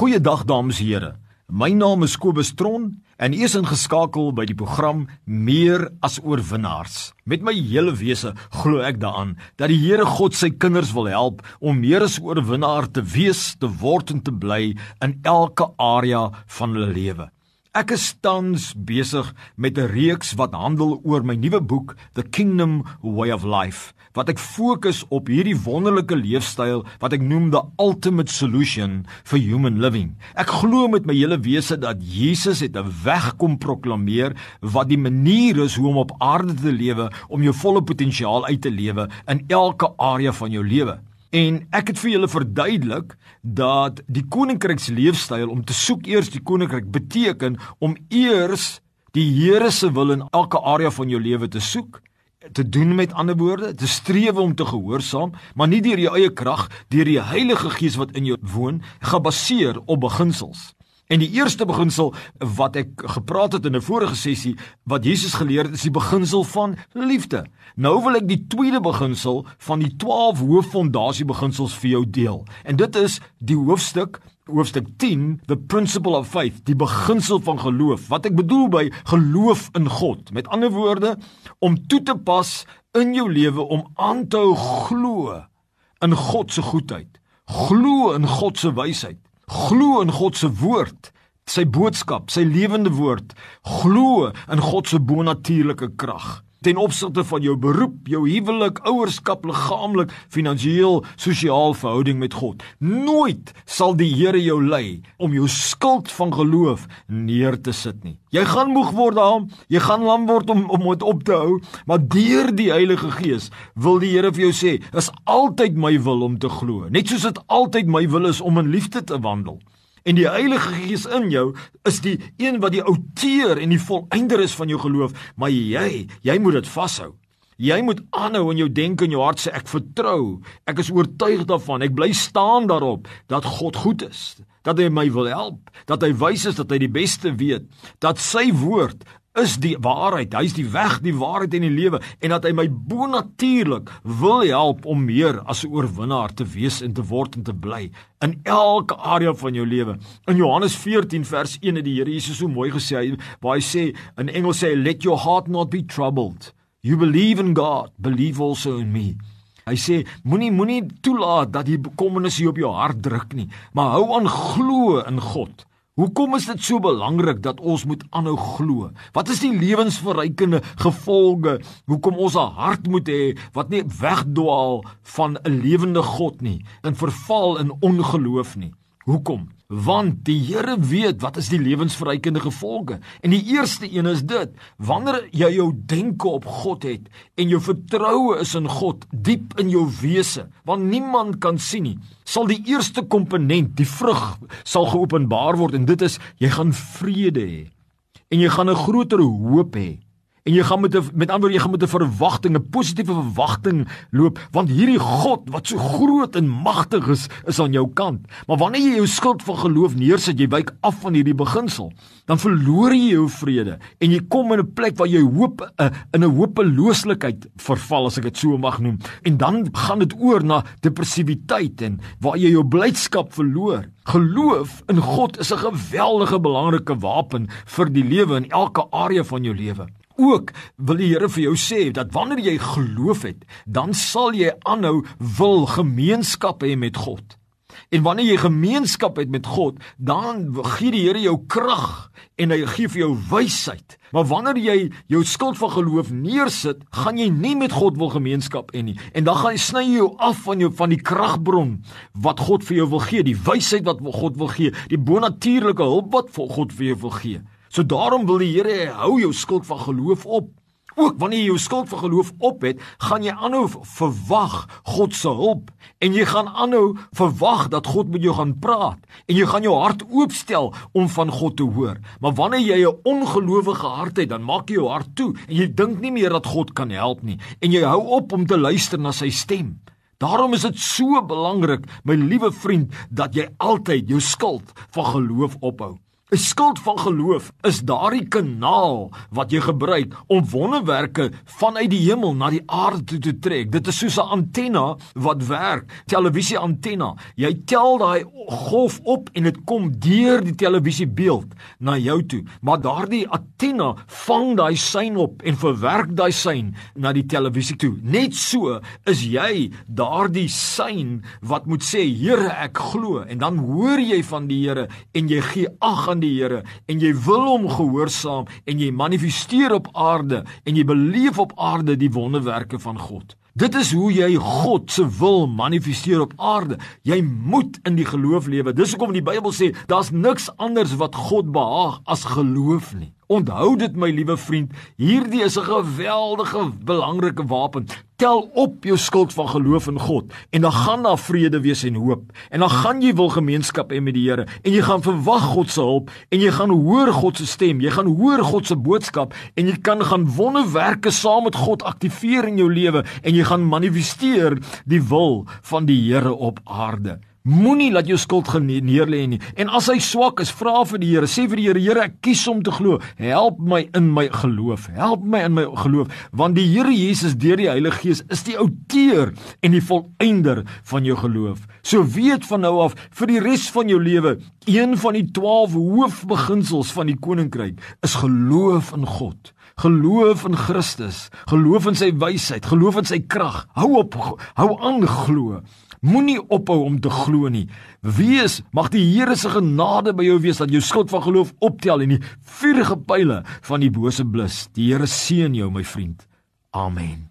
Goeiedag dames en here. My naam is Kobus Tron en u is ingeskakel by die program Meer as oorwinnaars. Met my hele wese glo ek daaraan dat die Here God sy kinders wil help om meer as oorwinnaar te wees, te word en te bly in elke area van hulle lewe. Ek is tans besig met 'n reeks wat handel oor my nuwe boek The Kingdom Way of Life wat ek fokus op hierdie wonderlike leefstyl wat ek noem the ultimate solution for human living. Ek glo met my hele wese dat Jesus het 'n weg kom proklameer wat die manier is hoe om op aarde te lewe om jou volle potensiaal uit te lewe in elke area van jou lewe. En ek het vir julle verduidelik dat die koninkryksleefstyl om te soek eers die koninkryk beteken om eers die Here se wil in elke area van jou lewe te soek te doen met ander woorde te streef om te gehoorsaam maar nie deur jou eie krag deur die Heilige Gees wat in jou woon gebaseer op beginsels En die eerste beginsel wat ek gepraat het in 'n vorige sessie wat Jesus geleer het is die beginsel van liefde. Nou wil ek die tweede beginsel van die 12 hooffondasie beginsels vir jou deel. En dit is die hoofstuk hoofstuk 10 the principle of faith, die beginsel van geloof. Wat ek bedoel by geloof in God. Met ander woorde om toe te pas in jou lewe om aan te hou glo in God se goedheid. Glo in God se wysheid glo in God se woord, sy boodskap, sy lewende woord, glo in God se bonatuurlike krag ten opsigte van jou beroep, jou huwelik, ouerskap, liggaamlik, finansiëel, sosiaal verhouding met God. Nooit sal die Here jou lei om jou skuld van geloof neer te sit nie. Jy gaan moeg word daarom, jy gaan lam word om om dit op te hou, maar deur die Heilige Gees wil die Here vir jou sê, is altyd my wil om te glo, net soos dit altyd my wil is om in liefde te wandel. En die Heilige Gees in jou is die een wat die outeur en die volëinder is van jou geloof, maar jy, jy moet dit vashou. Jy moet aanhou in jou denke en jou hart sê ek vertrou. Ek is oortuig daarvan. Ek bly staan daarop dat God goed is, dat hy my wil help, dat hy wys is dat hy die beste weet, dat sy woord is die waarheid. Hy's die weg, die waarheid en die lewe en dat hy my bonatuurlik wil help om meer as 'n oorwinnaar te wees en te word en te bly in elke area van jou lewe. In Johannes 14 vers 1 het die Here Jesus so mooi gesê, waar hy sê in Engels sê let your heart not be troubled. You believe in God, believe also in me. Hy sê moenie moenie toelaat dat die bekommernisse op jou hart druk nie, maar hou aan glo in God. Hoekom is dit so belangrik dat ons moet aanhou glo? Wat is die lewensverrykende gevolge? Hoekom ons 'n hart moet hê wat nie wegdwaal van 'n lewende God nie, in verval in ongeloof nie? Hoekom? Want die Here weet wat is die lewensverrykende gevolge. En die eerste een is dit: wanneer jy jou denke op God het en jou vertroue is in God diep in jou wese, want niemand kan sien nie, sal die eerste komponent, die vrug, sal geopenbaar word en dit is jy gaan vrede hê. En jy gaan 'n groter hoop hê en jy gaan met 'n met ander jy gaan met 'n verwagting, 'n positiewe verwagting loop, want hierdie God wat so groot en magtig is, is aan jou kant. Maar wanneer jy jou skuld van geloof neersit, jy wyk af van hierdie beginsel, dan verloor jy jou vrede en jy kom in 'n plek waar jy hoop uh, in 'n hopelooslikheid verval as ek dit so mag noem. En dan gaan dit oor na depressiwiteit en waar jy jou blydskap verloor. Geloof in God is 'n geweldige belangrike wapen vir die lewe in elke area van jou lewe ook wil die Here vir jou sê dat wanneer jy geloof het, dan sal jy aanhou wil gemeenskap hê met God. En wanneer jy gemeenskap het met God, dan gee die Here jou krag en hy gee vir jou wysheid. Maar wanneer jy jou skuld van geloof neersit, gaan jy nie met God wil gemeenskap hê nie. En dan gaan hy sny jou af van jou van die kragbron wat God vir jou wil gee, die wysheid wat God wil gee, die bonatuurlike hulp wat God vir jou wil gee. So daarom wil die Here hou jou skuld van geloof op. Ook wanneer jy jou skuld van geloof op het, gaan jy aanhou verwag God se hulp en jy gaan aanhou verwag dat God met jou gaan praat en jy gaan jou hart oopstel om van God te hoor. Maar wanneer jy 'n ongelowige hart het, dan maak jy jou hart toe en jy dink nie meer dat God kan help nie en jy hou op om te luister na sy stem. Daarom is dit so belangrik, my liewe vriend, dat jy altyd jou skuld van geloof ophou. 'n Skuld van geloof is daardie kanaal wat jy gebruik om wonderwerke vanuit die hemel na die aarde toe te trek. Dit is soos 'n antenna wat werk, televisie antenna. Jy tel daai golf op en dit kom deur die televisiebeeld na jou toe. Maar daardie antenna vang daai sein op en verwerk daai sein na die televisie toe. Net so is jy daardie sein wat moet sê Here ek glo en dan hoor jy van die Here en jy gee ag aan die Here en jy wil hom gehoorsaam en jy manifesteer op aarde en jy beleef op aarde die wonderwerke van God. Dit is hoe jy God se wil manifesteer op aarde. Jy moet in die geloof lewe. Dis hoekom die Bybel sê daar's niks anders wat God behaag as geloof nie. Onthou dit my liewe vriend, hierdie is 'n geweldige belangrike wapen. Tel op jou skuld van geloof in God en dan gaan daar vrede wees en hoop. En dan gaan jy wil gemeenskap hê met die Here en jy gaan verwag God se hulp en jy gaan hoor God se stem. Jy gaan hoor God se boodskap en jy kan gaan wonderwerke saam met God aktiveer in jou lewe en jy gaan manifesteer die wil van die Here op aarde. Moenie laat jou skuld neer lê nie. En as hy swak is, vra vir die Here. Sê vir die Here, Here, ek kies om te glo. Help my in my geloof. Help my in my geloof, want die Here Jesus deur die Heilige Gees is die outeur en die volëinder van jou geloof. So weet van nou af vir die res van jou lewe, een van die 12 hoofbeginsels van die koninkryk is geloof in God. Geloof in Christus, geloof in sy wysheid, geloof in sy krag. Hou op, hou aan glo. Moenie ophou om te glo nie. Wees, mag die Here se genade by jou wees dat jou skuld van geloof optel en die vuurige pile van die bose blus. Die Here seën jou, my vriend. Amen.